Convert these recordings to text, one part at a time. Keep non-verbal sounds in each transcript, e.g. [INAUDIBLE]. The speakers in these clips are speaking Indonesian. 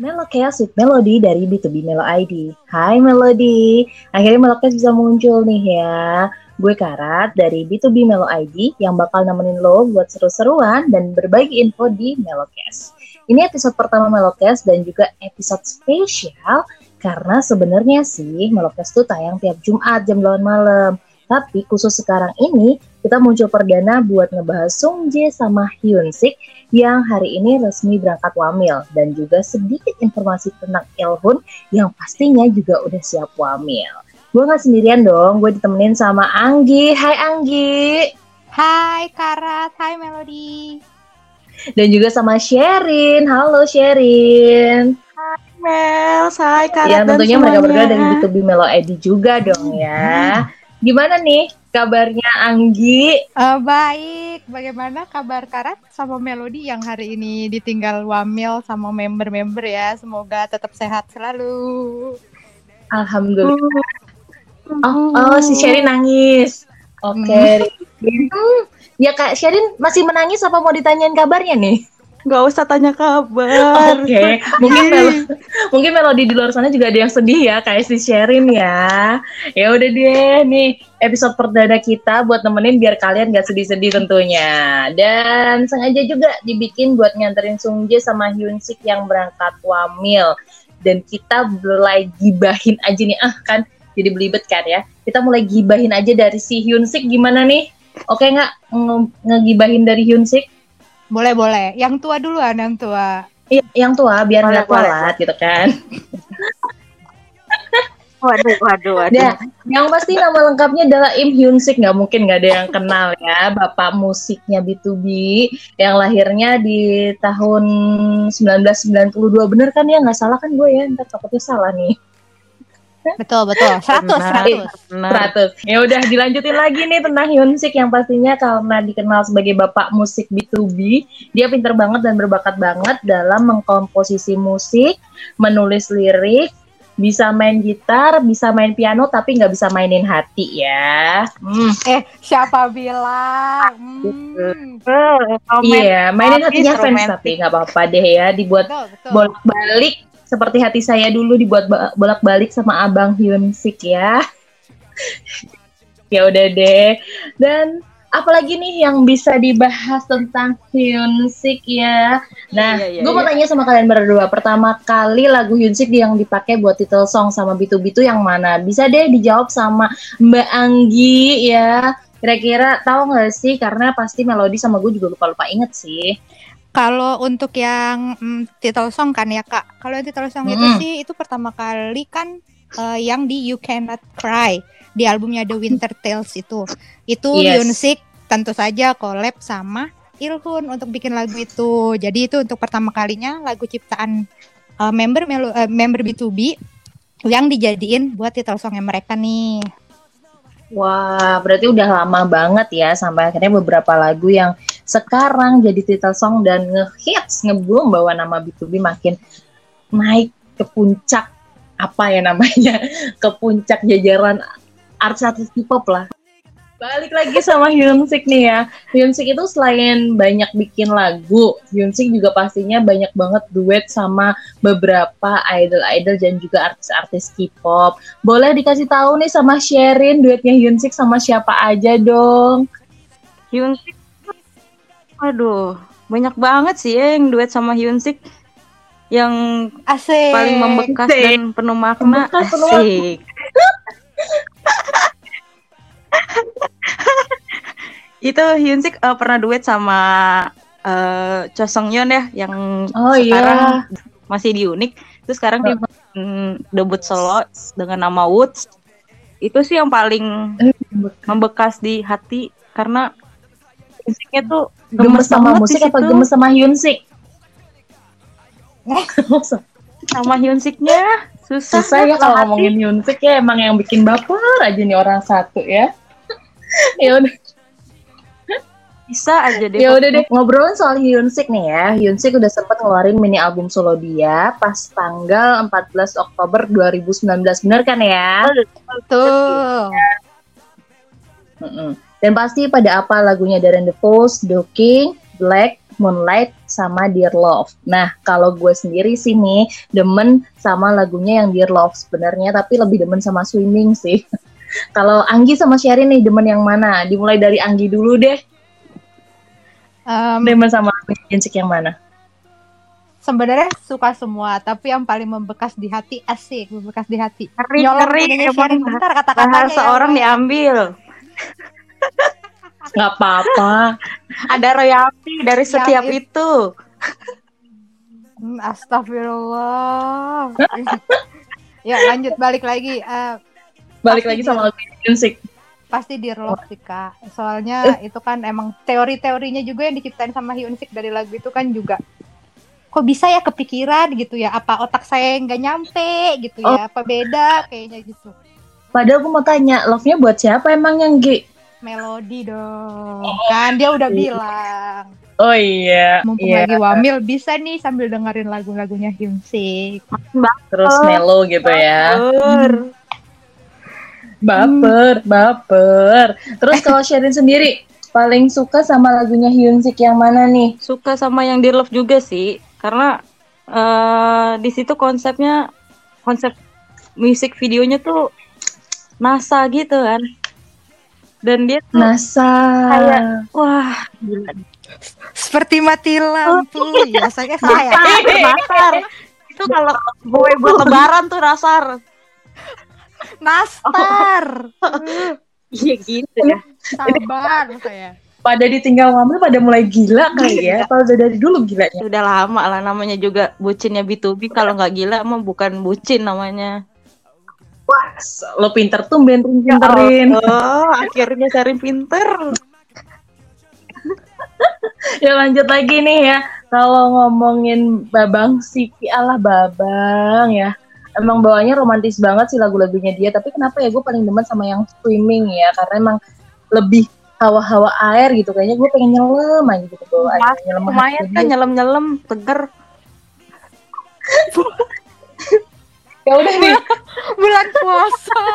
Melocast with Melody dari B2B Melo ID. Hai Melody, akhirnya Melocast bisa muncul nih ya. Gue Karat dari B2B Melo ID yang bakal nemenin lo buat seru-seruan dan berbagi info di Melocast. Ini episode pertama Melocast dan juga episode spesial karena sebenarnya sih Melocast tuh tayang tiap Jumat jam 8 malam. Tapi khusus sekarang ini kita muncul perdana buat ngebahas Sung Jae sama Hyun Sik yang hari ini resmi berangkat wamil dan juga sedikit informasi tentang Ilhun yang pastinya juga udah siap wamil. Gue gak sendirian dong, gue ditemenin sama Anggi. Hai Anggi. Hai Karat, hai Melody. Dan juga sama Sherin. Halo Sherin. Hai Mel, hai Karat Ya tentunya mereka berdua dari B2B Melo ID juga dong ya. Hmm. Gimana nih kabarnya Anggi? Uh, baik. Bagaimana kabar Karat sama Melody yang hari ini ditinggal wamil sama member-member ya? Semoga tetap sehat selalu. Alhamdulillah. Oh, oh si Sherin nangis. Oke. Okay. Hmm. Ya Kak Sherin masih menangis apa mau ditanyain kabarnya nih? Gak usah tanya kabar. Oke, okay. mungkin melo [LAUGHS] mungkin melodi di luar sana juga ada yang sedih ya, kayak si Sherin ya. Ya udah deh, nih episode perdana kita buat nemenin biar kalian gak sedih-sedih tentunya. Dan sengaja juga dibikin buat nganterin Sung Jae sama Hyun Sik yang berangkat wamil. Dan kita mulai gibahin aja nih, ah kan jadi belibet kan ya. Kita mulai gibahin aja dari si Hyun Sik gimana nih? Oke nggak nge ngegibahin dari Hyun Sik? Boleh, boleh. Yang tua duluan, yang tua. Iya, yang tua biar nggak kualat gitu kan. [LAUGHS] waduh, waduh, waduh. Nah, yang pasti nama lengkapnya adalah Im Hyun Sik, nggak mungkin nggak ada yang kenal ya, bapak musiknya B2B yang lahirnya di tahun 1992, bener kan ya? Nggak salah kan gue ya? Ntar takutnya salah nih. Betul betul. 100 100. 100. Ya udah dilanjutin lagi nih tentang Hyunsik yang pastinya karena dikenal sebagai bapak musik B2B, dia pinter banget dan berbakat banget dalam mengkomposisi musik, menulis lirik, bisa main gitar, bisa main piano tapi nggak bisa mainin hati ya. Hmm. Eh, siapa bilang? Hmm. Iya, mainin hatinya fans tapi nggak apa-apa deh ya dibuat bolak-balik seperti hati saya dulu dibuat bolak-balik sama Abang Hyun Sik ya. [LAUGHS] ya udah deh. Dan apalagi nih yang bisa dibahas tentang Hyun Sik ya. Nah, iya, iya, gue mau iya. tanya sama kalian berdua. Pertama kali lagu Hyun Sik yang dipakai buat title song sama Bitu Bitu yang mana? Bisa deh dijawab sama Mbak Anggi ya. Kira-kira tahu nggak sih? Karena pasti melodi sama gue juga lupa-lupa inget sih. Kalau untuk yang mm, title song kan ya kak, kalau yang title song mm. itu sih itu pertama kali kan uh, yang di You Cannot Cry di albumnya The Winter Tales itu, itu yes. Yunsik tentu saja collab sama Ilhun untuk bikin lagu itu. Jadi itu untuk pertama kalinya lagu ciptaan uh, member melo, uh, member B2B yang dijadiin buat title songnya mereka nih. Wah, berarti udah lama banget ya sampai akhirnya beberapa lagu yang sekarang jadi title song dan ngehits ngebum bawa nama B2B makin naik ke puncak. Apa ya namanya? [LAUGHS] Ke puncak jajaran artis-artis K-pop lah. Balik lagi sama Hyunsik nih ya. Hyunsik itu selain banyak bikin lagu Hyunsik juga pastinya banyak banget duet sama beberapa idol-idol dan juga artis-artis K-pop. Boleh dikasih tahu nih sama Sherin duetnya Hyunsik sama siapa aja dong? Hyunsik Aduh, banyak banget sih ya yang duet sama Hyunsik yang Asik. paling membekas Asik. dan penuh makna. Membekas, Asik. [LAUGHS] itu Hyunsik uh, pernah duet sama uh, Cho Sung Yeon ya yang oh, iya. sekarang iya. masih di unik terus sekarang dia mm, debut solo dengan nama Woods itu sih yang paling eh, membekas di hati karena musiknya tuh gemes, sama musik apa gemes sama Hyunsik? [LAUGHS] sama Hyunsiknya susah, susah ya kalau ngomongin Hyunsik ya emang yang bikin baper aja nih orang satu ya. [LAUGHS] ya udah bisa aja deh. Ya udah deh ngobrolin soal Hyunsik nih ya. Hyunsik udah sempat ngeluarin mini album solo dia pas tanggal 14 Oktober 2019 bener kan ya? Betul. Mm -mm. Dan pasti pada apa lagunya Darren The Post, The King, Black, Moonlight sama Dear Love. Nah, kalau gue sendiri sih nih demen sama lagunya yang Dear Love sebenarnya, tapi lebih demen sama Swimming sih. [LAUGHS] kalau Anggi sama Sherry nih demen yang mana? Dimulai dari Anggi dulu deh. Um, demen sama Hyunsik yang mana? sebenarnya suka semua tapi yang paling membekas di hati asik membekas di hati ngeri ngeri bentar kata-katanya seorang ya. diambil nggak apa-apa. Ada royalti dari setiap ya, itu. Hmm, astagfirullah. Ya lanjut balik lagi uh, balik lagi sama lagu musik pasti di rock sih kak. Soalnya itu kan emang teori-teorinya juga yang diciptain sama Hyunsik dari lagu itu kan juga kok bisa ya kepikiran? gitu ya. Apa otak saya nggak nyampe? gitu ya. Oh. apa beda? kayaknya gitu. Padahal aku mau tanya love-nya buat siapa emang yang G melodi dong. Oh. kan dia udah bilang. Oh iya. Mumpung iya. lagi wamil bisa nih sambil dengerin lagu-lagunya Hyunsik terus melo gitu ya. Hmm. baper baper. Terus kalau sharing sendiri paling suka sama lagunya Hyunsik yang mana nih? Suka sama yang di love juga sih. Karena uh, di situ konsepnya konsep musik videonya tuh NASA gitu kan dan dia tuh NASA. kayak wah gila. Seperti mati lampu. Oh, iya. saya saya. Nasar itu kalau gue buat lebaran tuh nasar nastar. Iya gitu ya. Sabar saya. Pada ditinggal ngambil pada mulai gila kali ya. Kalau udah dari dulu gilanya. Udah lama lah namanya juga bucinnya B2B kalau nggak gila emang bukan bucin namanya wah lo pinter tuh ben. Pinterin oh akhirnya cari pinter. [LAUGHS] Ya lanjut lagi nih ya. Kalau ngomongin babang Siki Allah babang ya. Emang bawanya romantis banget sih lagu-lagunya dia. Tapi kenapa ya gue paling demen sama yang swimming ya. Karena emang lebih hawa-hawa air gitu. Kayaknya gue pengen nyelam aja gitu air nyelam lumayan kan nyelam nyelam seger ya udah nih bulan puasa [LAUGHS]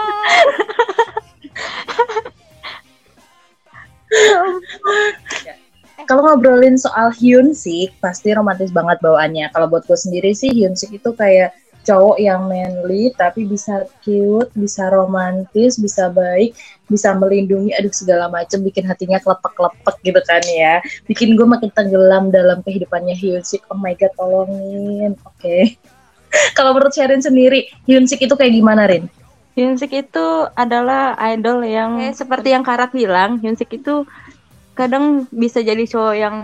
kalau ngobrolin soal Hyun sih pasti romantis banget bawaannya kalau buat gue sendiri sih Hyun sih itu kayak cowok yang manly tapi bisa cute, bisa romantis, bisa baik, bisa melindungi, aduh segala macam bikin hatinya kelepek-kelepek gitu kan ya. Bikin gue makin tenggelam dalam kehidupannya Hyunsik. Oh my god, tolongin. Oke. Okay. [LAUGHS] Kalau menurut Sharon sendiri, Hyunsik itu kayak gimana, Rin? Hyunsik itu adalah idol yang eh, seperti yang Karat bilang, Hyunsik itu kadang bisa jadi cowok yang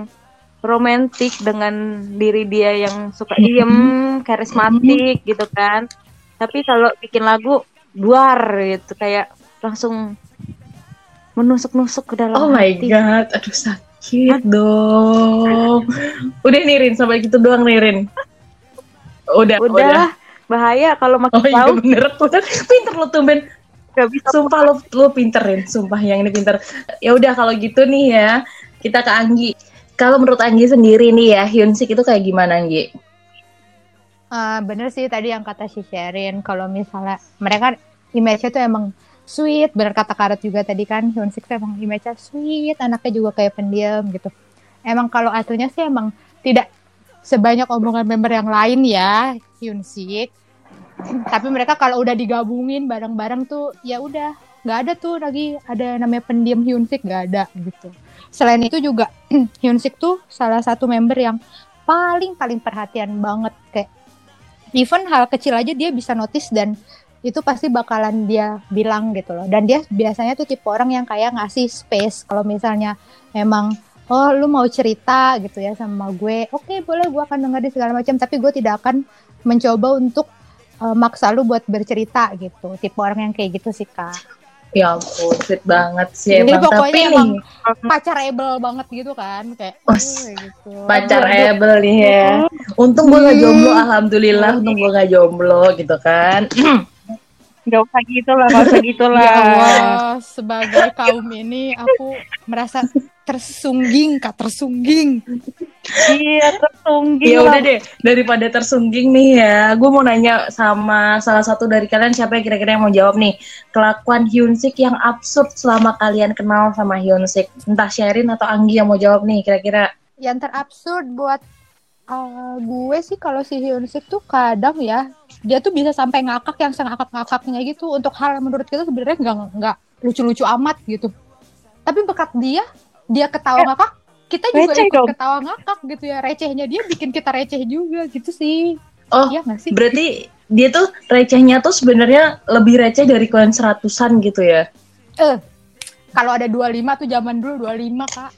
romantis dengan diri dia yang suka diem, karismatik gitu kan. Tapi kalau bikin lagu luar gitu kayak langsung menusuk-nusuk ke dalam Oh my god, aduh sakit dong. Udah nirin sampai gitu doang nirin. Udah, udah. udah. Bahaya kalau makin oh, iya, tahu. bener, udah. Pinter lo tumben. Gak bisa. Sumpah lo, lo pinterin, sumpah yang ini pinter. Ya udah kalau gitu nih ya, kita ke Anggi kalau menurut Anggi sendiri nih ya, Hyunsik itu kayak gimana Anggi? Uh, bener sih tadi yang kata si Sherin, kalau misalnya mereka image-nya tuh emang sweet, bener kata Karat juga tadi kan, Hyunsik tuh emang image-nya sweet, anaknya juga kayak pendiam gitu. Emang kalau atunya sih emang tidak sebanyak omongan member yang lain ya, Hyunsik. Tapi mereka kalau udah digabungin bareng-bareng tuh ya udah nggak ada tuh lagi ada namanya pendiam Hyunsik nggak ada gitu. Selain itu juga [CLEARS THROAT] Hyunsik tuh salah satu member yang paling paling perhatian banget. Kayak even hal kecil aja dia bisa notice dan itu pasti bakalan dia bilang gitu loh. Dan dia biasanya tuh tipe orang yang kayak ngasih space. Kalau misalnya emang oh lu mau cerita gitu ya sama gue oke okay, boleh gue akan dengar di segala macam tapi gue tidak akan mencoba untuk uh, maksa lu buat bercerita gitu tipe orang yang kayak gitu sih kak Ya ampun, sweet banget sih Jadi emang. pokoknya Tapi emang nih, pacar able banget gitu kan kayak oh, gitu. Pacar able nih ya. Untung gue gak jomblo, alhamdulillah. Untung gue gak jomblo gitu kan. [CLEARS THROAT] Gak usah gitu lah, gak usah gitu lah. Ya Allah, sebagai kaum ini aku merasa tersungging, kak tersungging. Iya tersungging. Ya udah deh, daripada tersungging nih ya, gue mau nanya sama salah satu dari kalian siapa yang kira-kira yang mau jawab nih kelakuan Hyunsik yang absurd selama kalian kenal sama Hyunsik. Entah Sherin atau Anggi yang mau jawab nih kira-kira. yang terabsurd buat uh, gue sih kalau si Hyun Sik tuh kadang ya dia tuh bisa sampai ngakak yang sengakak-ngakaknya gitu untuk hal yang menurut kita sebenarnya nggak nggak lucu-lucu amat gitu tapi berkat dia dia ketawa eh, ngakak kita juga receh ikut dong. ketawa ngakak gitu ya. Recehnya dia bikin kita receh juga gitu sih. Oh iya gak sih? berarti dia tuh recehnya tuh sebenarnya lebih receh dari kalian seratusan gitu ya? Eh kalau ada 25 tuh zaman dulu 25 kak.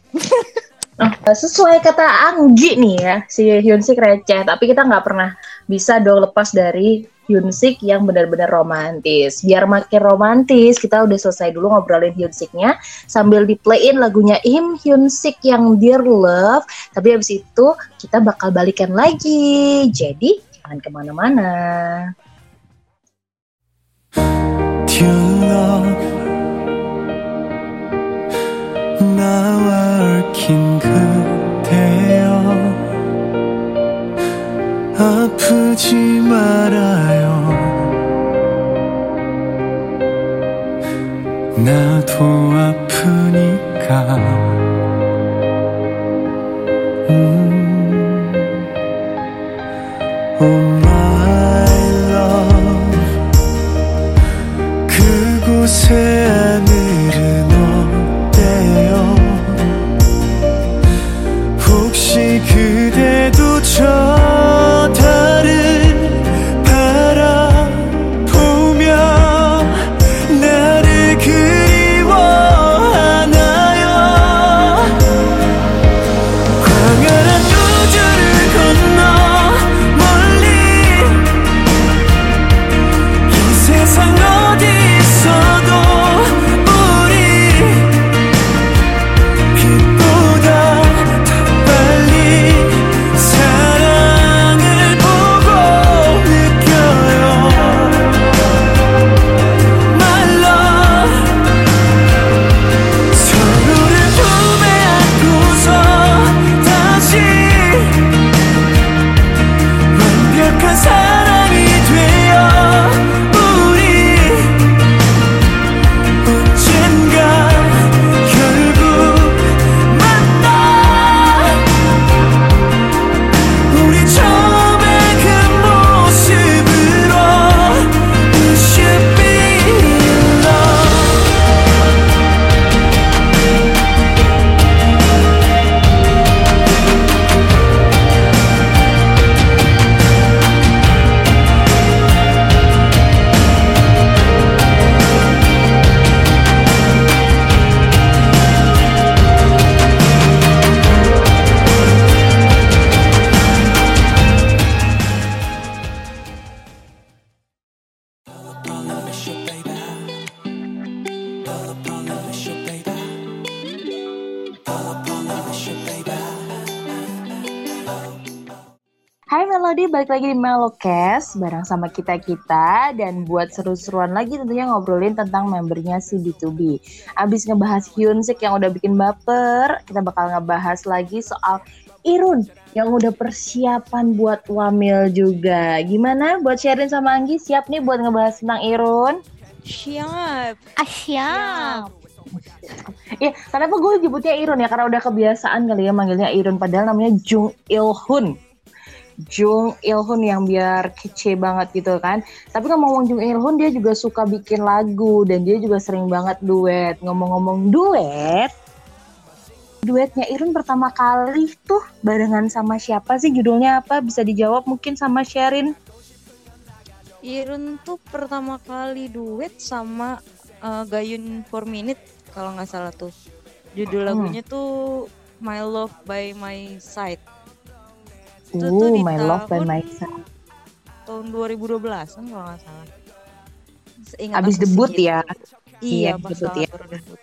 Oh, sesuai kata Anggi nih ya, si Hyunsik receh, tapi kita nggak pernah bisa dong lepas dari Hyunsik yang benar-benar romantis. Biar makin romantis, kita udah selesai dulu ngobrolin Hyunsiknya sambil di playin lagunya Im Hyunsik yang Dear Love. Tapi habis itu kita bakal balikan lagi. Jadi jangan ke mana-mana. 나도 아프니까 음. Melocast bareng sama kita-kita dan buat seru-seruan lagi tentunya ngobrolin tentang membernya si B2B. Abis ngebahas Hyunsik yang udah bikin baper, kita bakal ngebahas lagi soal Irun yang udah persiapan buat wamil juga. Gimana buat sharing sama Anggi? Siap nih buat ngebahas tentang Irun? Siap. Ah, siap. Iya, kenapa gue nyebutnya Irun ya? Karena udah kebiasaan kali ya manggilnya Irun, padahal namanya Jung Il-hun. Jung Il-hun yang biar kece banget gitu kan. Tapi ngomong Jung Il-hun dia juga suka bikin lagu dan dia juga sering banget duet. Ngomong-ngomong duet, duetnya Irun pertama kali tuh barengan sama siapa sih judulnya apa? Bisa dijawab mungkin sama Sherin. Irun tuh pertama kali duet sama uh, Gayun for Minute kalau nggak salah tuh. Judul hmm. lagunya tuh My Love by My Side itu uh, tuh di My Love by My. Tahun 2012 kan kalau nggak salah. Ingat Abis debut segitu. ya. Iya, iya debut ya. Debut.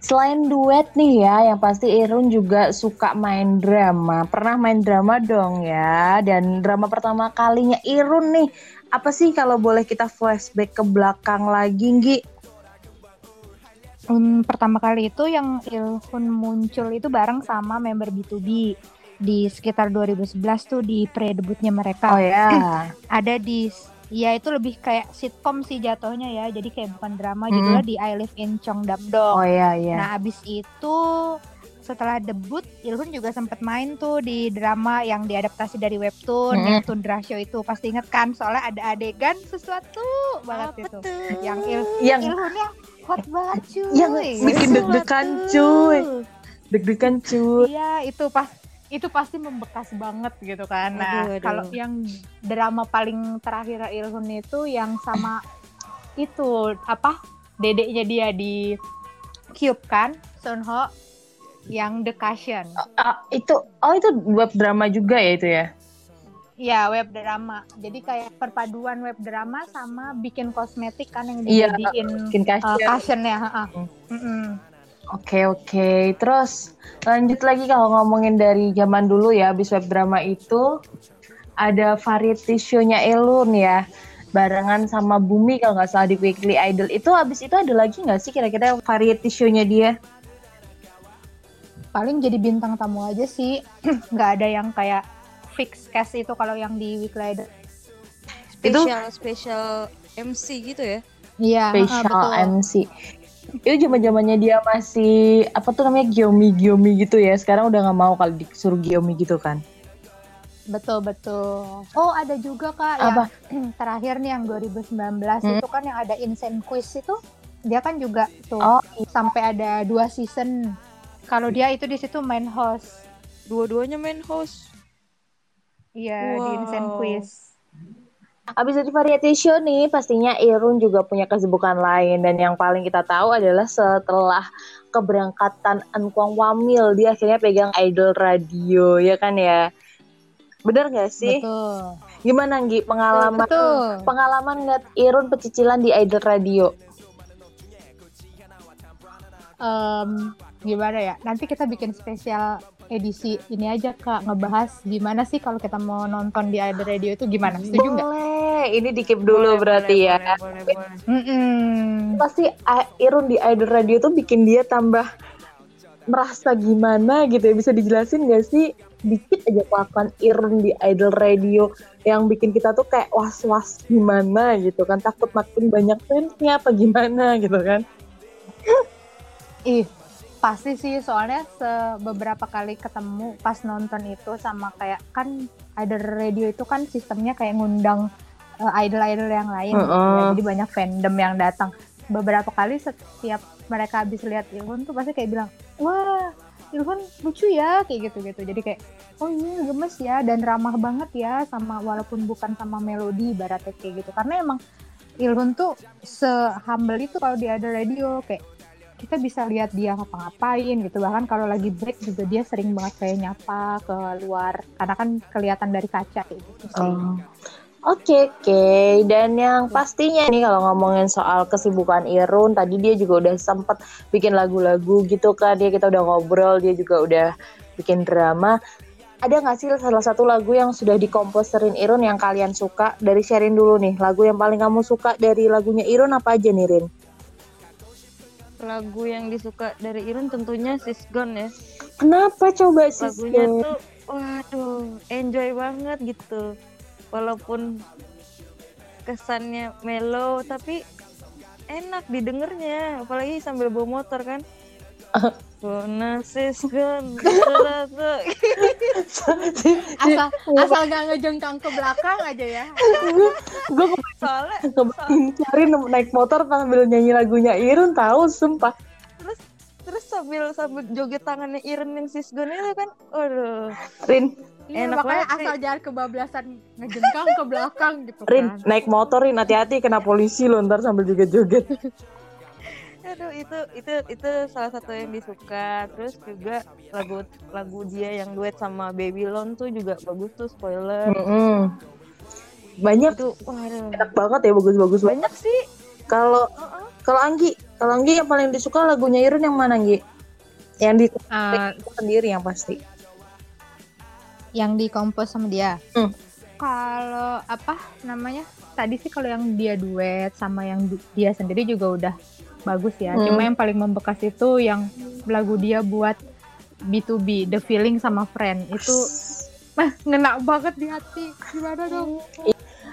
Selain duet nih ya, yang pasti Irun juga suka main drama. Pernah main drama dong ya. Dan drama pertama kalinya Irun nih, apa sih kalau boleh kita flashback ke belakang lagi, Nggi? Um, pertama kali itu yang Ilhun muncul itu bareng sama member B2B di sekitar 2011 tuh di pre-debutnya mereka. Oh ya. ada di ya itu lebih kayak sitcom sih jatuhnya ya. Jadi kayak bukan drama mm. judulnya di I Live in Cheongdam-dong. Oh iya iya. Nah, abis itu setelah debut Ilhun juga sempat main tuh di drama yang diadaptasi dari webtoon Mm-mm. yang Tundra Show itu pasti inget kan soalnya ada adegan sesuatu banget Apa itu tuh? yang Il Yang Ilhunnya hot banget cuy yang bikin deg-degan cuy. Deg-degan cuy. iya itu pas itu pasti membekas banget gitu kan nah kalau yang drama paling terakhir Ilhun itu yang sama itu apa dedeknya dia di Cube kan Sunho yang The Cushion Ah, itu oh itu web drama juga ya itu ya. Iya web drama. Jadi kayak perpaduan web drama sama bikin kosmetik kan yang Iya, dijadiin Bikin uh, kasih. cushion ya. ha-ha. Hmm. Mm-mm. Oke oke. Terus lanjut lagi kalau ngomongin dari zaman dulu ya, abis web drama itu ada variety show-nya Elun ya, barengan sama Bumi kalau nggak salah di Weekly Idol. Itu abis itu ada lagi nggak sih kira-kira variety show-nya dia? Paling jadi bintang tamu aja sih. [CLEARS THROAT] Nggak ada yang kayak fix cast itu kalau yang di Weekly Idol. Itu- Special special MC gitu ya. Iya, Special betul. MC. Itu zaman zamannya dia masih apa tuh namanya Gyomi Gyomi gitu ya. Sekarang udah nggak mau kalau disuruh Gyomi gitu kan. Betul betul. Oh ada juga kak Apa? yang [CLEARS THROAT] terakhir nih yang 2019 Hmm. itu kan yang ada Insane Quiz itu dia kan juga tuh Oh, sampai ada dua season. Kalau dia itu di situ main host. Dua-duanya main host. Iya di Insane Wow. Quiz. Abis dari variety show nih, pastinya Irun juga punya kesibukan lain dan yang paling kita tahu adalah setelah keberangkatan Ankwang Wamil, dia akhirnya pegang Idol Radio, ya kan ya? Bener gak sih? Betul. Gimana Nggi pengalaman Betul. pengalaman ngeliat Irun pecicilan di Idol Radio? Em, gimana ya? Nanti kita bikin spesial edisi ini aja kak ngebahas gimana sih kalau kita mau nonton di Idol Radio itu gimana? Setuju nggak? Boleh, ini dikip dulu berarti ya. Boleh, boleh, boleh. Pasti Irun di Idol Radio tuh bikin dia tambah merasa gimana gitu ya bisa dijelasin gak sih dikit aja kelakuan Irun di Idol Radio yang bikin kita tuh kayak was-was gimana gitu kan takut makin banyak fansnya apa gimana gitu kan Ih, pasti sih soalnya se- beberapa kali ketemu pas nonton itu sama kayak kan Idol Radio itu kan sistemnya kayak ngundang eh, idol-idol yang lain ya. Heeh. Jadi banyak fandom yang datang. Beberapa kali setiap mereka habis lihat Ilhun tuh pasti kayak bilang, "Wah, Ilhun lucu ya," kayak gitu-gitu. Jadi kayak, "Oh iya, gemes ya dan ramah banget ya sama walaupun bukan sama melodi ibaratnya kayak gitu." Karena emang Ilhun tuh se-humble itu kalau di Idol Radio kayak kita bisa lihat dia ngapa-ngapain gitu bahkan kalau lagi break juga dia sering banget kayak nyapa ke luar karena kan kelihatan dari kaca gitu sih. Oh. Oke oke dan yang pastinya nih kalau ngomongin soal kesibukan Irun tadi dia juga udah sempet bikin lagu-lagu gitu kan dia kita udah ngobrol dia juga udah bikin drama ada nggak sih salah satu lagu yang sudah dikomposerin Irun yang kalian suka dari sharing dulu nih lagu yang paling kamu suka dari lagunya Irun apa aja nih Rin? Lagu yang disuka dari Irun tentunya Sis Gone ya. Kenapa coba sih? Lagunya tuh waduh, enjoy banget gitu. Walaupun kesannya mellow tapi enak didengernya, apalagi sambil bawa motor kan. [LAUGHS] Gonna sis gone. asal asal gak ngejengkang ke belakang aja ya gue soalnya kebayang cari naik motor sambil nyanyi lagunya Irun tahu sumpah terus terus sambil sambil joget tangannya Iren yang sis gone itu kan, waduh. Rin Iya, Enak makanya banget sih. asal jangan kebablasan ngejengkang ke belakang gitu Rin kan naik motor Rin hati-hati kena polisi lo ntar sambil joget-joget [LAUGHS] Aduh itu itu itu salah satu yang disuka. Terus juga lagu lagu dia yang duet sama Babylon tuh juga bagus tuh spoiler. Mm-mm. banyak Itu waduh. enak banget ya bagus-bagus banget Banyak sih. kalau kalau Anggi kalau Anggi yang paling disuka lagunya Irun yang mana Anggi yang di Eh, sendiri yang pasti yang dikompos sama dia Hmm. kalau apa namanya tadi sih kalau yang dia duet sama yang du- dia sendiri juga udah bagus ya. Hmm. cuma yang paling membekas itu yang lagu dia buat B2B The Feeling sama Friend. Itu mah [LAUGHS] ngena banget di hati. Gimana dong?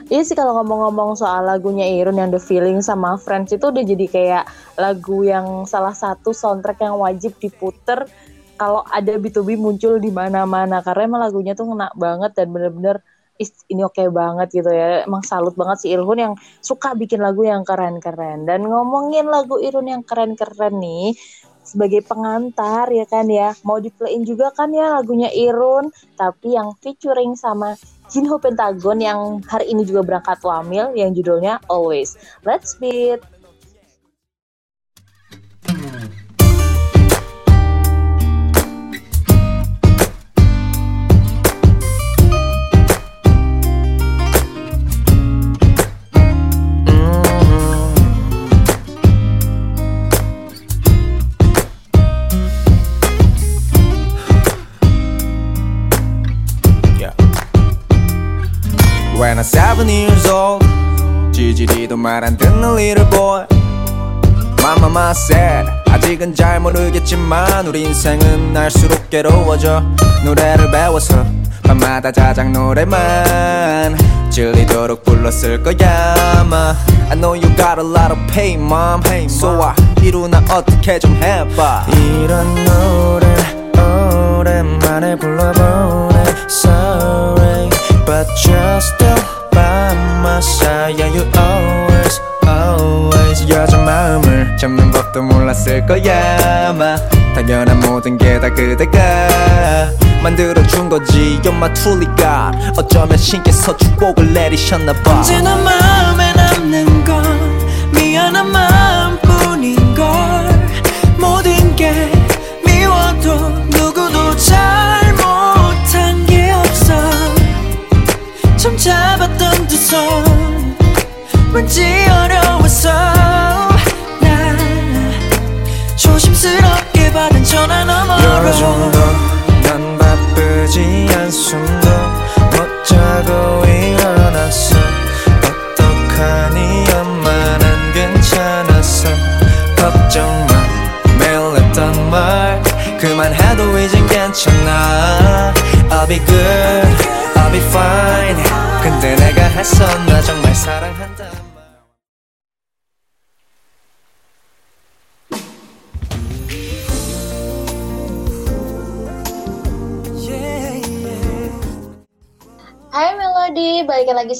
Iya sih kalau ngomong-ngomong soal lagunya Irun yang The Feeling sama Friends itu udah jadi kayak lagu yang salah satu soundtrack yang wajib diputer kalau ada B2B muncul di mana-mana. Karena emang lagunya tuh ngena banget dan bener-bener ini oke okay banget gitu ya. Emang salut banget si Irhun yang suka bikin lagu yang keren-keren. Dan ngomongin lagu Irhun yang keren-keren nih, sebagai pengantar ya kan ya. Mau diplayin juga kan ya lagunya Irun, tapi yang featuring sama Jinho Pentagon yang hari ini juga berangkat wamil yang judulnya Always. Let's beat. 아직은 잘 모르겠지만 우리 인생은 날수록 괴로워져. 노래를 배워서 밤마다 자작 노래만 질리도록 불렀을 거야 아마. I know you got a lot of pain mom. So I 이루나 어떻게 좀 해봐. 이런 노래 오랜만에 불러보네. Sorry But you're still by my side Yeah you always 여자 마음을 잡는 법도 몰랐을 거야. 아마 당연한 모든 게 다 그대가 만들어준 거지. truly God 어쩌면 신께서 축복을 내리셨나 봐. 언제나 마음에 남는 건 미안한 마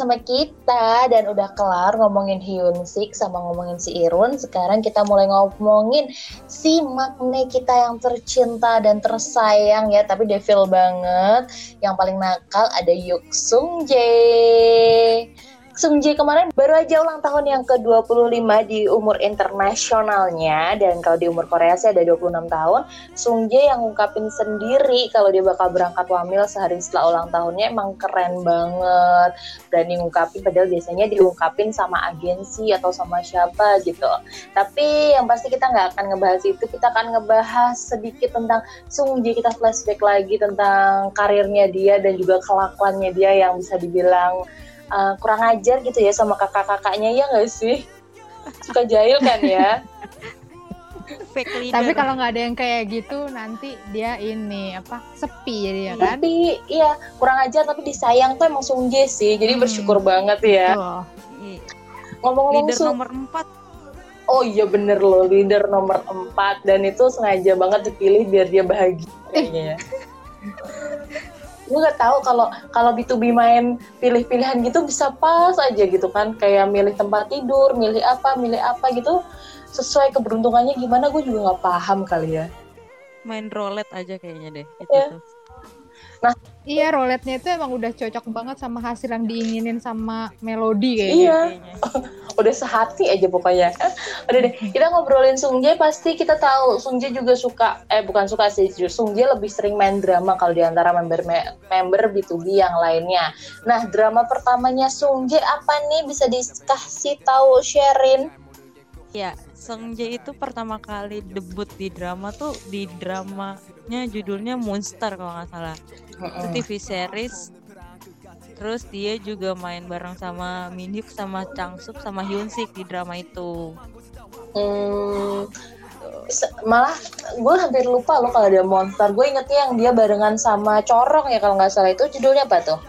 sama kita dan udah kelar ngomongin Hyun Sik sama ngomongin si Irun. Sekarang kita mulai ngomongin si Magne kita yang tercinta dan tersayang ya, tapi devil banget. Yang paling nakal ada Yuk Sung Jae. Sung Jae kemarin baru aja ulang tahun yang ke-25 di umur internasionalnya dan kalau di umur Korea sih ada 26 tahun. Sung Jae yang ngungkapin sendiri kalau dia bakal berangkat wamil sehari setelah ulang tahunnya emang keren banget. Berani ngungkapin padahal biasanya diungkapin sama agensi atau sama siapa gitu. Tapi yang pasti kita nggak akan ngebahas itu, kita akan ngebahas sedikit tentang Sung Jae, kita flashback lagi tentang karirnya dia dan juga kelakuannya dia yang bisa dibilang uh, kurang ajar gitu ya sama kakak-kakaknya ya nggak sih suka jahil kan ya. [LAUGHS] Tapi kalau nggak ada yang kayak gitu nanti dia ini apa sepi jadi ya kan? Tapi iya kurang ajar tapi disayang tuh emang Sungje sih jadi hmm. bersyukur banget ya. Ngomong-ngomong leader nomor 4 Oh iya bener loh leader nomor 4 dan itu sengaja banget dipilih biar dia bahagia kayaknya ya. [LAUGHS] gue nggak tahu kalau kalau B2B main pilih-pilihan gitu bisa pas aja gitu kan. Kayak milih tempat tidur milih apa milih apa gitu. Sesuai keberuntungannya gimana gue juga nggak paham kali ya. Main roulette aja kayaknya deh itu yeah. Nah, iya roletnya itu emang udah cocok banget sama hasil yang diinginin sama melodi kayaknya. Iya. [LAUGHS] udah sehati aja pokoknya. udah deh, kita ngobrolin Sungjae pasti kita tahu Sungjae juga suka eh bukan suka sih, Sungjae lebih sering main drama kalau di antara member member B2B yang lainnya. Nah, drama pertamanya Sungjae apa nih bisa dikasih tahu sharing? Ya, Song Jae itu pertama kali debut di drama tuh di dramanya judulnya Monster kalau nggak salah. Itu TV series. Terus dia juga main bareng sama Minhyuk sama Changsub sama Hyunsik di drama itu. Hmm, malah gue hampir lupa loh kalau ada Monster. Gue ingetnya yang dia barengan sama Corong ya kalau nggak salah itu judulnya apa tuh?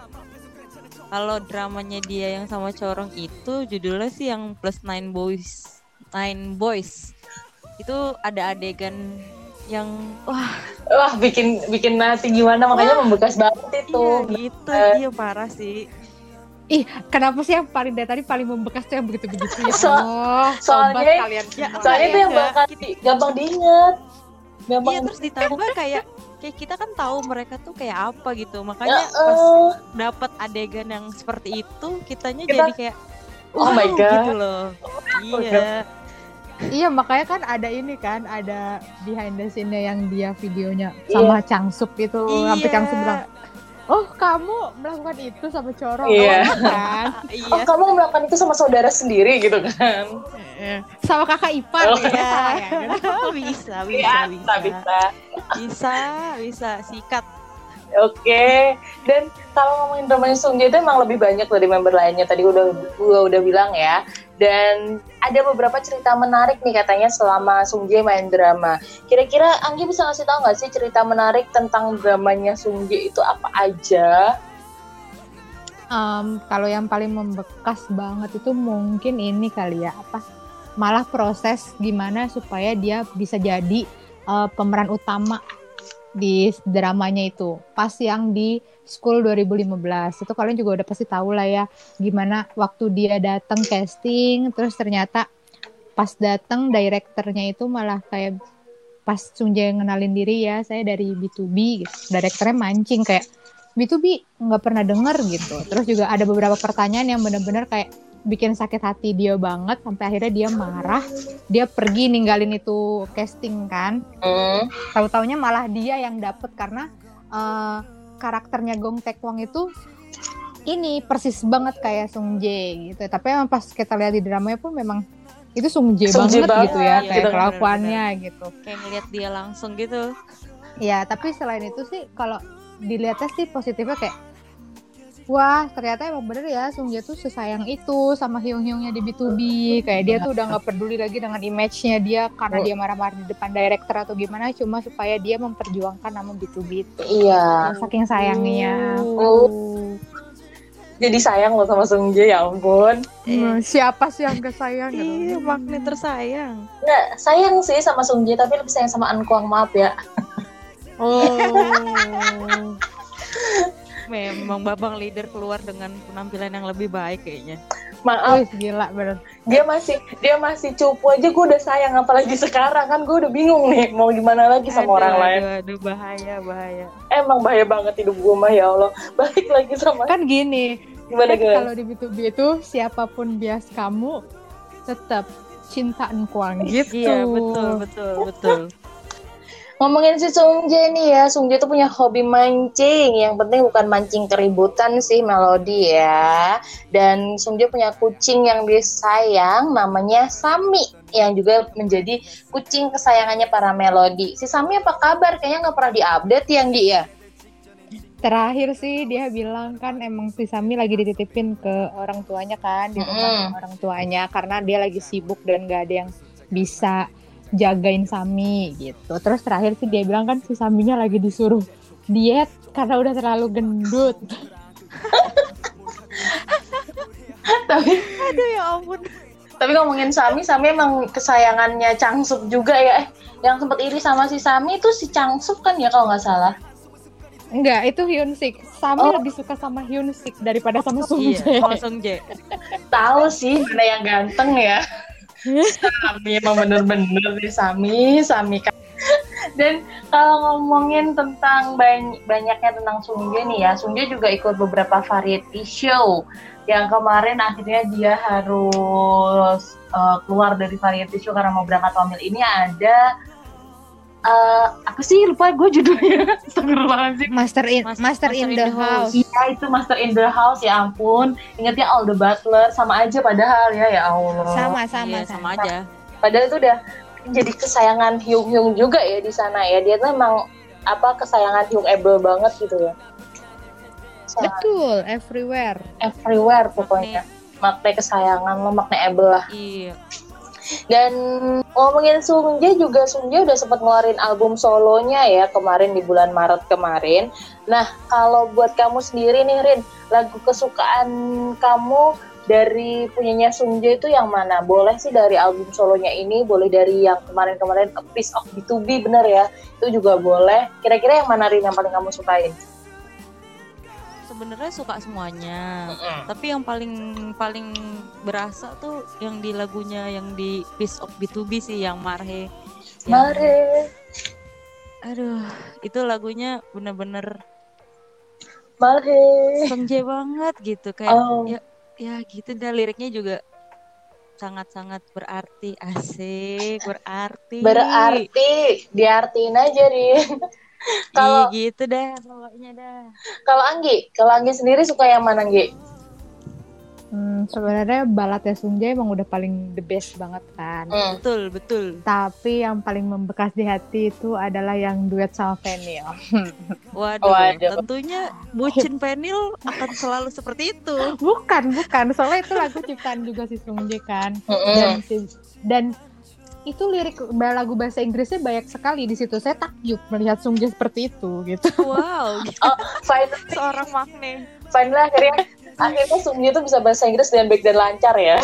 Kalau dramanya dia yang sama Corong itu judulnya sih yang Plus Nine Boys Nine Boys itu ada adegan yang wah Wah, bikin bikin hati gimana makanya membekas banget itu. iya gitu Eh. iya parah sih Ih, kenapa sih yang paling dari tadi paling membekas tuh yang begitu-begitu ya? So- Allah, soalnya- kalian Ya. Soalnya itu yang Iya. bakal gampang diinget. Gampang iya terus ditambah kayak kayak kita kan tahu mereka tuh kayak apa gitu makanya Ya, pas eh. dapat adegan yang seperti itu kitanya Kita- jadi kayak Oh my wow, God. gitu loh iya Iya, makanya kan ada ini kan, ada behind the scene-nya yang dia videonya Iya. sama Changsub itu, sampai Iya. Changsub bilang, "Oh, kamu melakukan itu sama Coro." Iya. Oh, kan? [LAUGHS] iya Oh, kamu melakukan itu sama saudara sendiri gitu kan? sama kakak ipar Oh. [LAUGHS] ya. bisa bisa Iya, bisa bisa. bisa bisa sikat Oke, dan kalau ngomongin dramanya Sung Jae itu emang lebih banyak dari member lainnya. Tadi udah gua udah bilang ya. Dan ada beberapa cerita menarik nih katanya selama Sung Jae main drama. Kira-kira Anggi bisa ngasih tahu nggak sih cerita menarik tentang dramanya Sung Jae itu apa aja? Em, kalau yang paling membekas banget itu mungkin ini kali ya apa? Malah proses gimana supaya dia bisa jadi eh, pemeran utama di dramanya itu. Pas yang di School 2015 itu kalian juga udah pasti tahu lah ya gimana waktu dia datang casting terus ternyata pas datang direkturnya itu malah kayak pas Sung Jae ngenalin diri ya saya dari B2B gitu. Direkturnya mancing kayak B2B nggak pernah denger gitu. Terus juga ada beberapa pertanyaan yang bener-bener kayak bikin sakit hati dia banget sampai akhirnya dia marah. Dia pergi ninggalin itu casting kan. Hmm. Tahu-taunya malah dia yang dapet karena eh, karakternya Gong Taekwon itu ini persis banget kayak Sung Jae gitu. Tapi emang pas kita lihat di dramanya pun memang itu Sung Jae Jae banget, gitu ya banget, kayak gitu. kelakuannya gitu. kayak ngeliat dia langsung gitu Ya, tapi selain itu sih kalau dilihatnya sih positifnya kayak wah ternyata emang bener ya Sung Jae tuh sesayang itu sama Hyung-Hyungnya di B2B kayak dia tuh udah nggak peduli lagi dengan image-nya dia karena Oh. dia marah-marah di depan director atau gimana cuma supaya dia memperjuangkan nama B2B itu Iya. saking sayangnya Oh. Jadi sayang lo sama Sung Jae ya ampun. Hmm, siapa sih yang gak sayang iya gitu? magnet tersayang Nggak, sayang sih sama Sung Jae tapi lebih sayang sama An Kwang maaf ya. oh [LAUGHS] memang babang leader keluar dengan penampilan yang lebih baik kayaknya. Maaf, Wih, gila bener. Dia masih dia masih cupu aja gue udah sayang apalagi sekarang. Kan gue udah bingung nih mau gimana lagi sama Aduh, orang lain. aduh, aduh bahaya bahaya. Emang bahaya banget hidup gue mah ya Allah. Balik lagi sama kan gini gimana kan gimana? kalau di B2B itu siapa pun bias kamu tetap cinta engkuang gitu iya betul betul betul Ngomongin si Sung Jae nih ya, Sung Jae tuh punya hobi mancing. Yang penting bukan mancing keributan sih Melody ya. Dan Sung Jae punya kucing yang disayang namanya Sami yang juga menjadi kucing kesayangannya para Melody. Si Sami apa kabar? Kayaknya nggak pernah diupdate ya, Nggi ya? terakhir sih dia bilang kan emang si Sami lagi dititipin ke orang tuanya kan di rumah Mm-mm. orang tuanya karena dia lagi sibuk dan gak ada yang bisa jagain Sami gitu. Terus terakhir sih dia bilang kan si Saminya lagi disuruh diet karena udah terlalu gendut. tapi aduh ya ampun tapi ngomongin Sami, Sami emang kesayangannya Changsub juga ya. Eh, yang sempat iri sama si Sami itu si Changsub kan ya kalau nggak salah. Enggak, itu Hyun Sik. Sami Oh. lebih suka sama Hyun Sik daripada sama Sung iya Jae. langsung J Tahu sih mana yang ganteng ya. Sami emang bener-bener nih Sami, Sami kan. Dan kalau ngomongin tentang bany- banyaknya tentang Sung Jae nih ya, Sung Jae juga ikut beberapa variety show. Yang kemarin akhirnya dia harus uh, keluar dari variety show karena mau berangkat hamil ini ada uh, apa sih lupa gue judulnya. [LAUGHS] Astagfirullahaladzim. Master in Master- Master, in, the, house. Iya itu Master in the House ya ampun. Ingatnya All the Butler sama aja padahal ya ya Allah. Sama sama iya, sama aja Padahal itu udah jadi kesayangan Hyung Hyung juga ya di sana ya. Dia tuh emang apa kesayangan Hyung Able banget gitu ya. Sangat Betul, everywhere. everywhere pokoknya. Makna kesayangan lo, makna Able lah. iya Dan ngomongin Sung Jae juga Sung Jae udah sempat ngeluarin album solonya ya kemarin di bulan Maret kemarin. Nah kalau buat kamu sendiri nih Rin, lagu kesukaan kamu dari punyanya Sungjae itu yang mana? Boleh sih dari album solonya ini, boleh dari yang kemarin-kemarin A Piece of B2B bener ya. Itu juga boleh. Kira-kira yang mana Rin yang paling kamu sukain? Sebenarnya suka semuanya. Mm-mm. Tapi yang paling paling berasa tuh yang di lagunya yang di Piece of B2B sih yang Marhe. Yang- Mare. Aduh, itu lagunya bener-bener Mare. Sungjae banget gitu kayak Oh. ya ya gitu dah liriknya juga sangat-sangat berarti asik berarti Berarti diartiin aja Rin. [LAUGHS] Kalau gitu dah pokoknya dah kalau Anggi, kalau Anggi sendiri suka yang mana Anggi? Hmm, sebenarnya baladnya Sunjay emang udah paling the best banget kan. Hmm. betul betul Tapi yang paling membekas di hati itu adalah yang duet sama Fenil. [LAUGHS] waduh, Waduh. tentunya bucin penil akan selalu seperti itu bukan, bukan. Soalnya itu lagu ciptaan juga si Sunjay kan. Mm-mm. Dan, si- dan itu lirik lagu bahasa Inggrisnya banyak sekali di situ. Saya takjub melihat Sunjay seperti itu gitu. wow [LAUGHS] Oh, finally, seorang makne finally akhirnya akhirnya Sungjae itu bisa bahasa Inggris dengan baik dan lancar ya.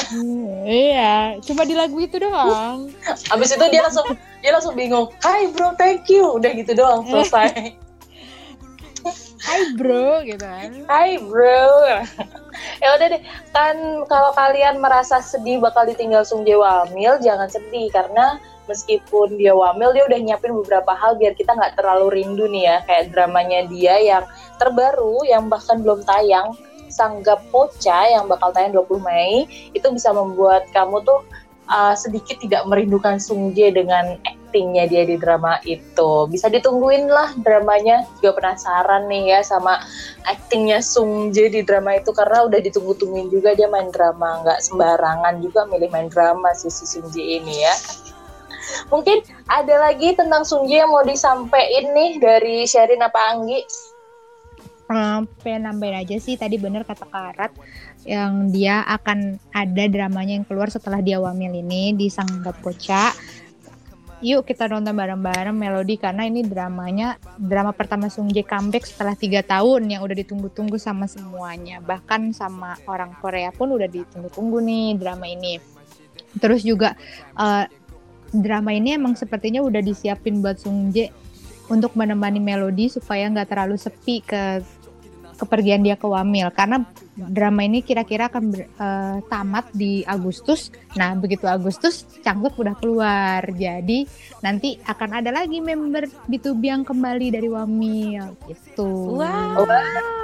iya, cuma di lagu itu doang. [LAUGHS] Abis itu dia langsung dia langsung bingung. Hai bro, thank you. Udah gitu doang selesai. [LAUGHS] Hai bro gitu kan. Hai bro. Ya udah deh. Kan kalau kalian merasa sedih bakal ditinggal Sungjae Wamil, jangan sedih karena meskipun dia wamil dia udah nyiapin beberapa hal biar kita nggak terlalu rindu nih ya kayak dramanya dia yang terbaru yang bahkan belum tayang Sanggap Poca yang bakal tayang 20 Mei itu bisa membuat kamu tuh uh, sedikit tidak merindukan Sung Jae dengan aktingnya dia di drama itu. Bisa ditungguin lah dramanya. Juga penasaran nih ya sama aktingnya Sung Jae di drama itu karena udah ditunggu-tungguin juga dia main drama. Nggak sembarangan juga milih main drama sih si Sung Jae ini ya. Mungkin ada lagi tentang Sung Jae yang mau disampaikan nih dari Sherin apa Anggi? Hmm, pengen aja sih tadi bener kata Karat yang dia akan ada dramanya yang keluar setelah dia wamil ini di Sanggap Poca. Yuk kita nonton bareng-bareng Melody karena ini dramanya drama pertama Sung Jae comeback setelah tiga tahun yang udah ditunggu-tunggu sama semuanya bahkan sama orang Korea pun udah ditunggu-tunggu nih drama ini. Terus juga eh, drama ini emang sepertinya udah disiapin buat Sung Jae untuk menemani Melody supaya nggak terlalu sepi ke kepergian dia ke Wamil karena drama ini kira-kira akan ber- eh, tamat di Agustus. Nah, begitu Agustus Changguk udah keluar. Jadi nanti akan ada lagi member B2B yang kembali dari Wamil gitu. wow wow.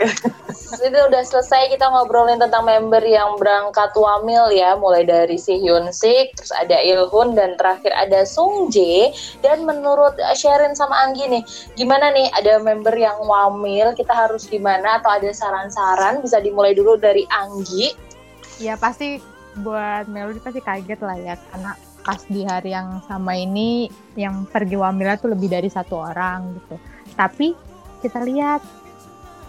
[LAUGHS] Jadi udah selesai kita ngobrolin tentang member yang berangkat wamil ya, mulai dari si Hyun Sik, terus ada Ilhun dan terakhir ada Sung Jae. Dan menurut uh, Sherin sama Anggi nih, gimana nih ada member yang wamil, kita harus gimana atau ada saran-saran? Bisa dimulai dulu dari Anggi. Ya pasti buat Melody pasti kaget lah ya karena pas di hari yang sama ini yang pergi wamilnya tuh lebih dari satu orang gitu. Tapi kita lihat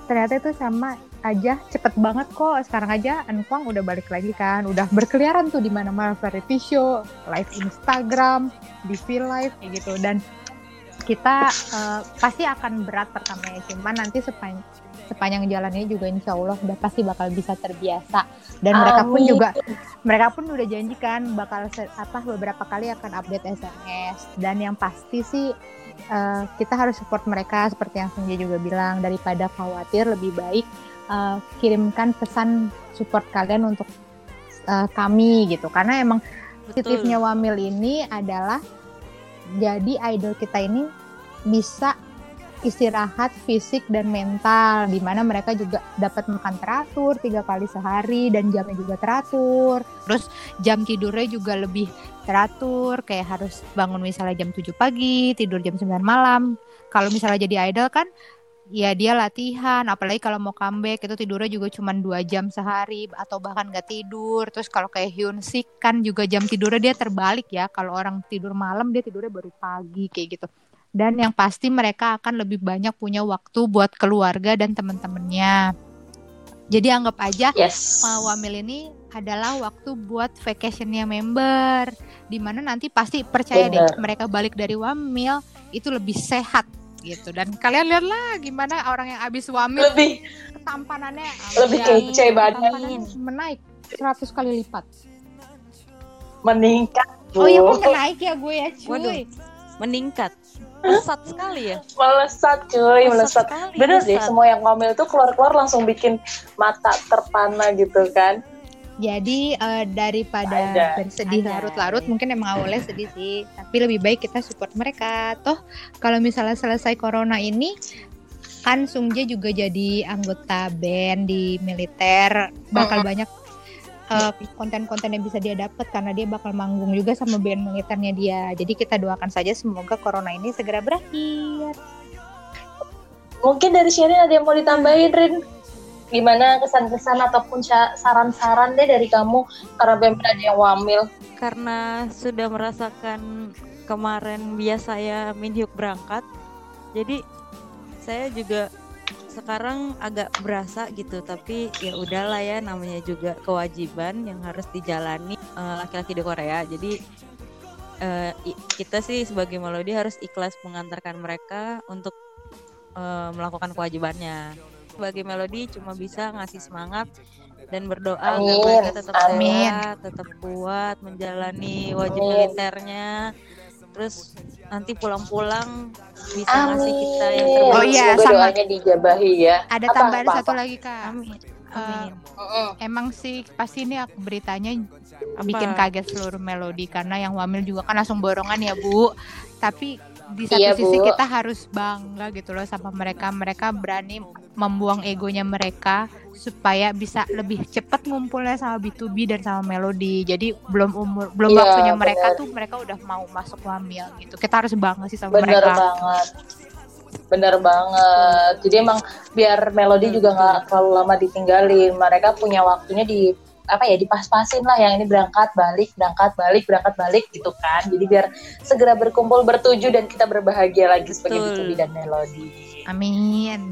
ternyata itu sama aja cepet banget kok. Sekarang aja Ankwang udah balik lagi kan. Udah berkeliaran tuh di mana mana variety show live Instagram di V live kayak gitu. Dan kita eh, pasti akan berat pertamanya cuman nanti sepanjang sepanjang jalannya juga insya Allah udah pasti bakal bisa terbiasa. Dan mereka pun Amin. juga mereka pun udah janjikan bakal apa beberapa kali akan update SMS dan yang pasti sih eh, kita harus support mereka seperti yang Senja juga bilang daripada khawatir lebih baik eh, kirimkan pesan support kalian untuk eh, kami gitu. Karena emang positifnya Wamil ini adalah jadi idol kita ini bisa istirahat fisik dan mental di mana mereka juga dapat makan teratur tiga kali sehari dan jamnya juga teratur. Terus jam tidurnya juga lebih teratur kayak harus bangun misalnya jam 7 pagi tidur jam 9 malam. Kalau misalnya jadi idol kan ya dia latihan apalagi kalau mau comeback itu tidurnya juga cuma dua jam sehari atau bahkan nggak tidur. Terus kalau kayak Hyun Sik kan juga jam tidurnya dia terbalik ya kalau orang tidur malam dia tidurnya baru pagi kayak gitu dan yang pasti mereka akan lebih banyak punya waktu buat keluarga dan teman-temannya jadi anggap aja Yes. uh, Wamil ini adalah waktu buat vacationnya member di mana nanti pasti percaya deh Bener. mereka balik dari Wamil itu lebih sehat gitu dan kalian lihatlah gimana orang yang abis wamil Lebih ketampanannya lebih ya, kece banget. menaik 100 kali lipat Meningkat. oh iya menaik ya gue ya cuy Waduh. meningkat pesat sekali ya melesat cuy, melesat. sekali, Bener deh, melesat. semua yang ngomel tuh keluar-keluar langsung bikin mata terpana gitu kan. Jadi eh, daripada Ada. bersedih larut-larut mungkin emang awalnya sedih sih, tapi lebih baik kita support mereka. Toh kalau misalnya selesai corona ini kan Sungjae juga jadi anggota band di militer, bakal banyak eh, konten-konten yang bisa dia dapat karena dia bakal manggung juga sama band militernya dia. Jadi kita doakan saja semoga corona ini segera berakhir. Mungkin dari Sherin ada yang mau ditambahin, Rin? Gimana kesan-kesan ataupun saran-saran deh dari kamu karena BEM ada yang wamil. karena sudah merasakan kemarin biasa saya Minhyuk berangkat jadi saya juga sekarang agak berasa gitu tapi ya udahlah ya namanya juga kewajiban yang harus dijalani eh, laki-laki di Korea jadi i- kita sih sebagai melodi harus ikhlas mengantarkan mereka untuk eh, melakukan kewajibannya sebagai melodi cuma bisa ngasih semangat dan berdoa agar mereka tetap Amin. sehat, tetap kuat menjalani wajib Amin. militernya. Terus nanti pulang-pulang bisa ngasih kita yang Amin. terbaik. Oh iya, Semoga sama. doanya dijabahi ya. Ada Apa, tambahan apa, satu apa? lagi kak. Amin. Eh, Amin. Mm-mm. Emang sih pasti ini aku beritanya bikin kaget seluruh melodi karena yang wamil juga kan langsung borongan ya bu. Tapi di satu Iya, sisi Bu. kita harus bangga gitu loh sama mereka. Mereka berani membuang egonya mereka supaya bisa lebih cepat ngumpulnya sama B2B dan sama melodi. Jadi belum umur belum Iya, waktunya mereka benar. tuh mereka udah mau masuk wamil gitu. Kita harus bangga sih sama Bener mereka. banget. Bener banget. Jadi emang biar melodi juga nggak terlalu lama ditinggalin. Mereka punya waktunya di apa ya dipas-pasin lah yang ini berangkat balik berangkat balik berangkat balik gitu kan jadi biar segera berkumpul bertuju dan kita berbahagia lagi sebagai Betul. B2B dan melodi Amin.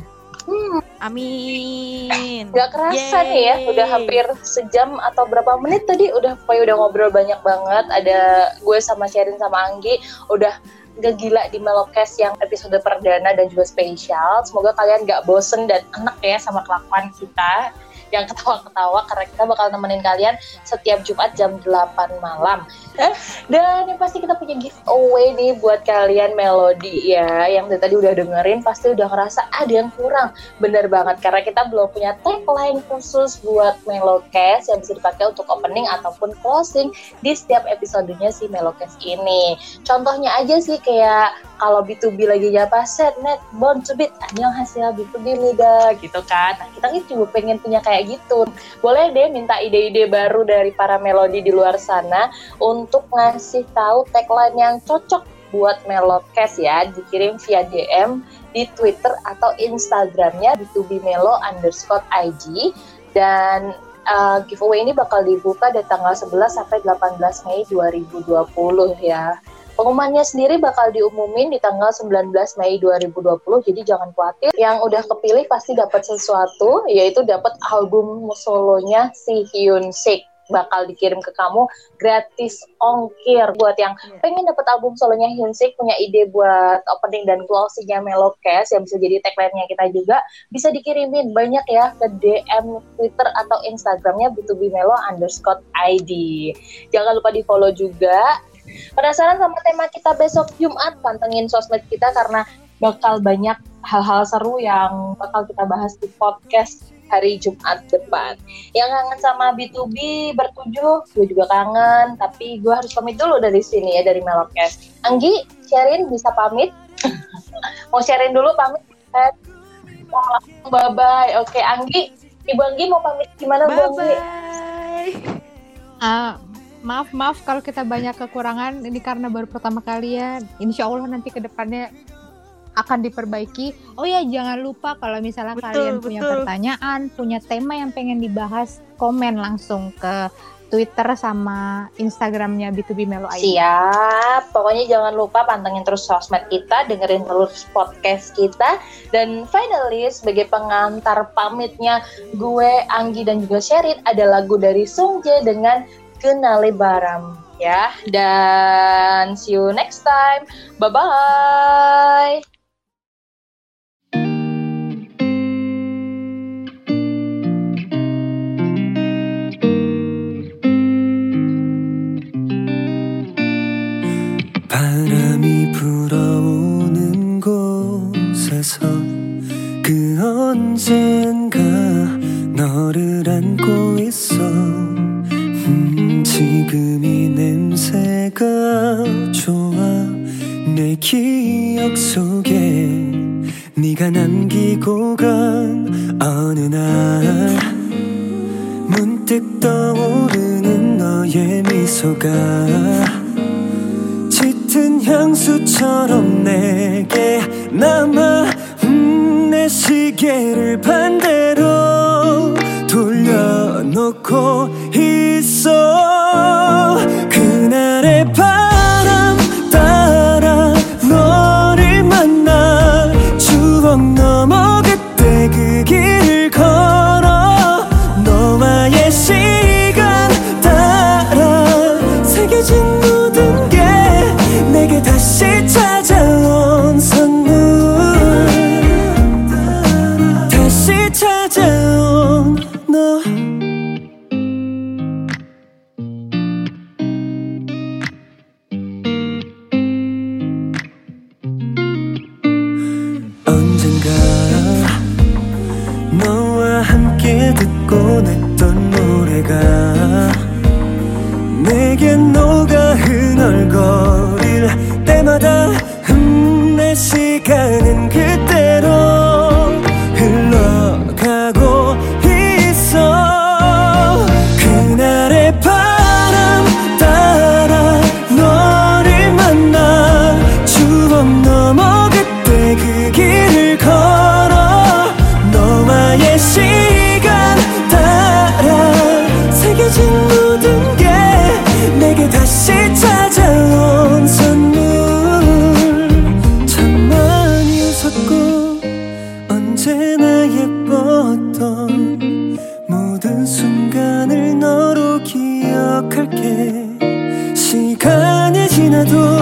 Amin. Gak kerasa nih ya, Yeay. udah hampir sejam atau berapa menit tadi udah pokoknya udah ngobrol banyak banget. Ada gue sama Sherin sama Anggi udah gak gila di Melokes yang episode perdana dan juga spesial. Semoga kalian gak bosen dan enak ya sama kelakuan kita yang ketawa-ketawa karena kita bakal nemenin kalian setiap Jumat jam 8 malam. Eh, Dan yang pasti kita punya giveaway nih buat kalian Melodi ya yang tadi udah dengerin pasti udah ngerasa ada yang kurang. Bener banget karena kita belum punya tagline khusus buat Melocast yang bisa dipakai untuk opening ataupun closing di setiap episodenya si Melocast ini. Contohnya aja sih kayak kalau B2B lagi nyapa set net bon cubit yang hasil B2B mida gitu kan. Nah kita kan juga pengen punya kayak gitu. Boleh deh minta ide-ide baru dari para melodi di luar sana untuk ngasih tahu tagline yang cocok buat Melocast ya dikirim via DM di Twitter atau Instagramnya B2B Melo underscore IG dan uh, giveaway ini bakal dibuka dari tanggal 11 sampai 18 Mei 2020 ya. Pengumumannya sendiri bakal diumumin di tanggal 19 Mei 2020, jadi jangan khawatir. Yang udah kepilih pasti dapat sesuatu, yaitu dapat album solonya si Hyun Sik. Bakal dikirim ke kamu gratis ongkir. Buat yang pengen dapat album solonya Hyun Sik punya ide buat opening dan closingnya Melocast yang bisa jadi tagline-nya kita juga bisa dikirimin banyak ya ke DM Twitter atau Instagramnya B2B Melo underscore ID jangan lupa di follow juga penasaran sama tema kita besok Jumat pantengin sosmed kita karena bakal banyak hal-hal seru yang bakal kita bahas di podcast hari Jumat depan. Yang kangen sama B2B bertujuh, gue juga kangen, tapi gue harus pamit dulu dari sini ya, dari Melocast. Anggi, Sherin bisa pamit? [LAUGHS] Mau Sherin dulu pamit? Eh, Mau langsung bye-bye. Oke, Anggi, Ibu Anggi mau pamit gimana Bu Bye Anggi? bye. Ah, maaf maaf kalau kita banyak kekurangan ini karena baru pertama kali ya. Insya Allah nanti ke depannya akan diperbaiki. Oh ya jangan lupa kalau misalnya Betul, kalian punya betul. pertanyaan, punya tema yang pengen dibahas, komen langsung ke Twitter sama Instagramnya B2B Melo ID. Siap, pokoknya jangan lupa pantengin terus sosmed kita, dengerin terus podcast kita, dan finally sebagai pengantar pamitnya gue, Anggi dan juga Sherin ada lagu dari Sungjae dengan kenali barang ya. Dan see you next time. Bye bye. Kau 언젠가 너를 안고 지금 이 냄새가 좋아. 내 기억 속에 네가 남기고 간 어느 날 문득 떠오르는 너의 미소가 짙은 향수처럼 내게 남아 음, 내 시계를 반대로 놓고 있어. 그날의 밤. medo.